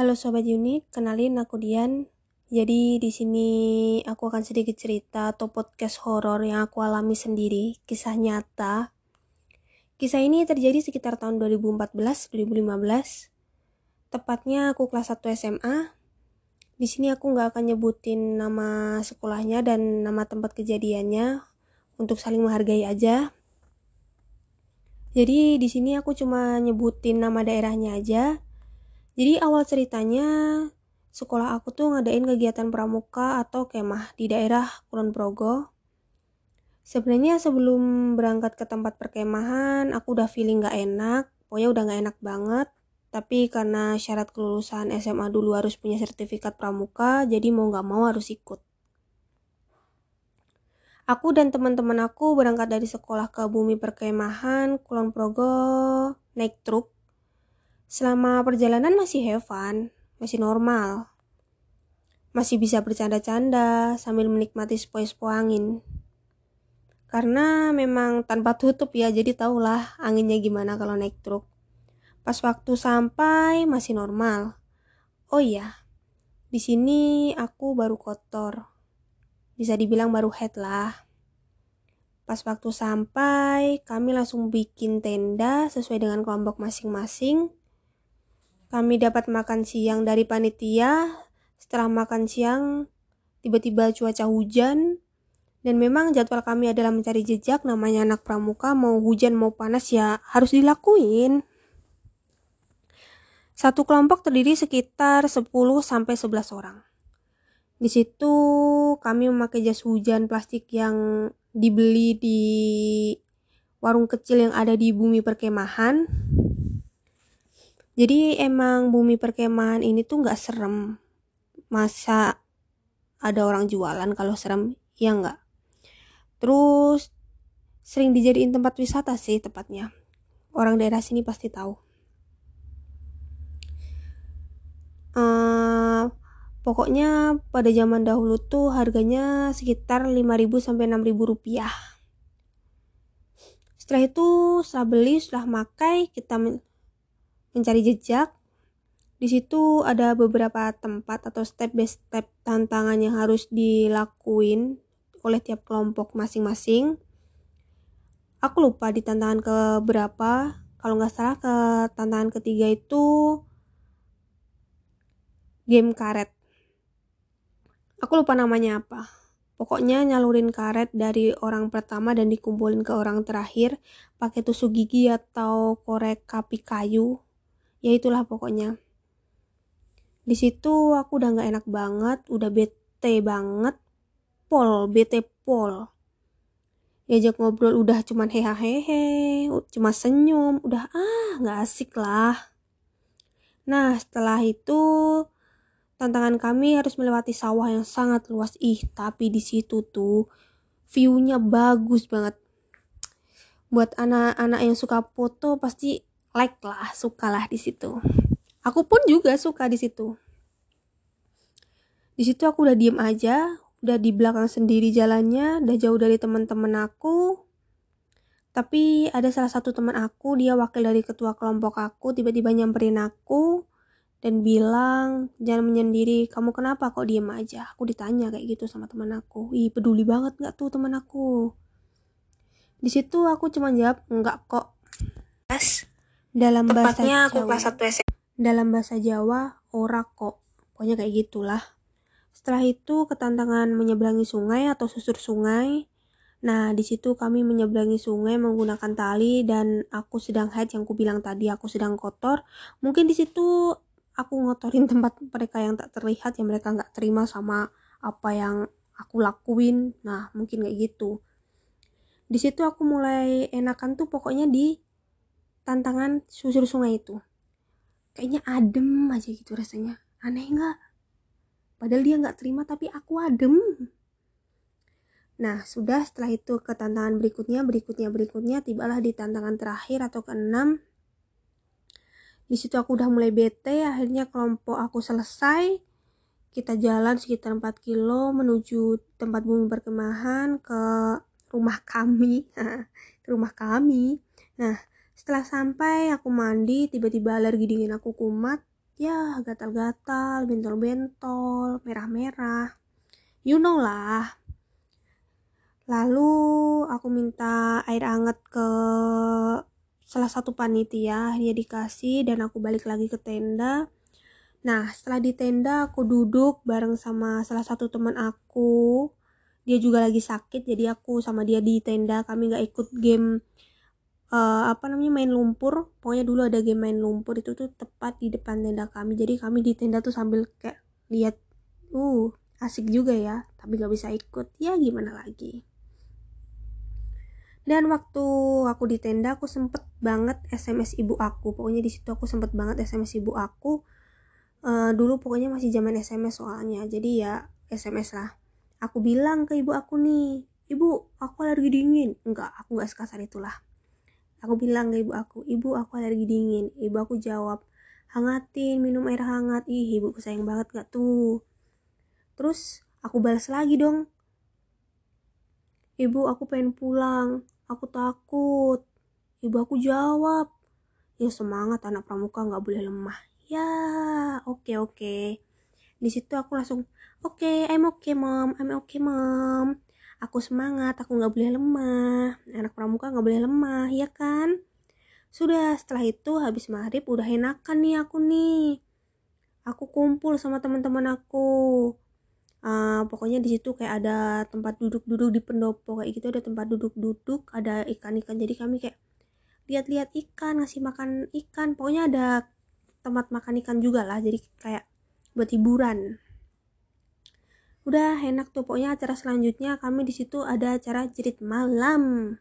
Halo sobat unik, kenalin aku Dian. Jadi di sini aku akan sedikit cerita atau podcast horor yang aku alami sendiri, kisah nyata. Kisah ini terjadi sekitar tahun 2014-2015. Tepatnya aku kelas 1 SMA. Di sini aku nggak akan nyebutin nama sekolahnya dan nama tempat kejadiannya untuk saling menghargai aja. Jadi di sini aku cuma nyebutin nama daerahnya aja. Jadi awal ceritanya sekolah aku tuh ngadain kegiatan pramuka atau kemah di daerah Kulon Progo. Sebenarnya sebelum berangkat ke tempat perkemahan, aku udah feeling gak enak, pokoknya udah gak enak banget. Tapi karena syarat kelulusan SMA dulu harus punya sertifikat pramuka, jadi mau gak mau harus ikut. Aku dan teman-teman aku berangkat dari sekolah ke bumi perkemahan Kulon Progo naik truk. Selama perjalanan masih have fun, masih normal. Masih bisa bercanda-canda sambil menikmati sepoi-sepoi angin. Karena memang tanpa tutup ya, jadi tahulah anginnya gimana kalau naik truk. Pas waktu sampai masih normal. Oh iya, di sini aku baru kotor bisa dibilang baru head lah. Pas waktu sampai, kami langsung bikin tenda sesuai dengan kelompok masing-masing. Kami dapat makan siang dari panitia. Setelah makan siang, tiba-tiba cuaca hujan. Dan memang jadwal kami adalah mencari jejak, namanya anak pramuka, mau hujan mau panas ya harus dilakuin. Satu kelompok terdiri sekitar 10 sampai 11 orang. Di situ kami memakai jas hujan plastik yang dibeli di warung kecil yang ada di bumi perkemahan. Jadi emang bumi perkemahan ini tuh nggak serem. Masa ada orang jualan kalau serem? Ya nggak. Terus sering dijadiin tempat wisata sih tepatnya. Orang daerah sini pasti tahu. Pokoknya pada zaman dahulu tuh harganya sekitar 5000 sampai 6000 rupiah. Setelah itu setelah beli, setelah makai, kita mencari jejak. Di situ ada beberapa tempat atau step by step tantangan yang harus dilakuin oleh tiap kelompok masing-masing. Aku lupa di tantangan ke berapa. Kalau nggak salah ke tantangan ketiga itu game karet aku lupa namanya apa pokoknya nyalurin karet dari orang pertama dan dikumpulin ke orang terakhir pakai tusuk gigi atau korek kapi kayu ya itulah pokoknya di situ aku udah nggak enak banget udah bete banget pol bete pol diajak ngobrol udah cuman hehehe cuma senyum udah ah nggak asik lah nah setelah itu Tantangan kami harus melewati sawah yang sangat luas. Ih, tapi di situ tuh view-nya bagus banget. Buat anak-anak yang suka foto pasti like lah, suka lah di situ. Aku pun juga suka di situ. Di situ aku udah diem aja, udah di belakang sendiri jalannya, udah jauh dari teman-teman aku. Tapi ada salah satu teman aku, dia wakil dari ketua kelompok aku, tiba-tiba nyamperin aku dan bilang jangan menyendiri kamu kenapa kok diem aja aku ditanya kayak gitu sama teman aku ih peduli banget nggak tuh teman aku di situ aku cuma jawab enggak kok yes. Dalam bahasa Tepatnya aku Jawa. kelas 1 SMA. dalam bahasa Jawa ora kok. Pokoknya kayak gitulah. Setelah itu ketantangan menyeberangi sungai atau susur sungai. Nah, di situ kami menyeberangi sungai menggunakan tali dan aku sedang head yang ku bilang tadi. Aku sedang kotor. Mungkin di situ aku ngotorin tempat mereka yang tak terlihat yang mereka nggak terima sama apa yang aku lakuin. Nah mungkin kayak gitu. Di situ aku mulai enakan tuh pokoknya di tantangan susur sungai itu. Kayaknya adem aja gitu rasanya. Aneh nggak? Padahal dia nggak terima tapi aku adem. Nah, sudah setelah itu ke tantangan berikutnya, berikutnya, berikutnya, tibalah di tantangan terakhir atau keenam, di situ aku udah mulai bete akhirnya kelompok aku selesai. Kita jalan sekitar 4 kilo menuju tempat bumi perkemahan ke rumah kami. Ke rumah kami. Nah setelah sampai aku mandi tiba-tiba alergi dingin aku kumat. Ya gatal-gatal bentol-bentol merah-merah. You know lah. Lalu aku minta air hangat ke salah satu panitia. Dia dikasih dan aku balik lagi ke tenda. Nah setelah di tenda aku duduk bareng sama salah satu teman aku. Dia juga lagi sakit jadi aku sama dia di tenda. Kami nggak ikut game uh, apa namanya main lumpur. Pokoknya dulu ada game main lumpur itu tuh tepat di depan tenda kami. Jadi kami di tenda tuh sambil kayak lihat uh asik juga ya tapi nggak bisa ikut. Ya gimana lagi? Dan waktu aku di tenda aku sempet banget SMS ibu aku. Pokoknya di situ aku sempet banget SMS ibu aku. Uh, dulu pokoknya masih zaman SMS soalnya. Jadi ya SMS lah. Aku bilang ke ibu aku nih ibu aku alergi dingin. Enggak aku nggak sekasar itulah aku bilang ke ibu aku ibu aku alergi dingin ibu aku jawab hangatin minum air hangat ih ibuku sayang banget gak tuh terus aku balas lagi dong Ibu, aku pengen pulang. Aku takut. Ibu aku jawab. Ya semangat anak pramuka nggak boleh lemah. Ya, oke okay, oke. Okay. Di situ aku langsung, oke, okay, I'm okay mom, I'm okay mom. Aku semangat, aku nggak boleh lemah. Anak pramuka nggak boleh lemah, ya kan? Sudah, setelah itu habis maghrib udah enakan nih aku nih. Aku kumpul sama teman-teman aku uh, pokoknya di situ kayak ada tempat duduk-duduk di pendopo kayak gitu ada tempat duduk-duduk ada ikan-ikan jadi kami kayak lihat-lihat ikan ngasih makan ikan pokoknya ada tempat makan ikan juga lah jadi kayak buat hiburan udah enak tuh. Pokoknya acara selanjutnya kami di situ ada acara jerit malam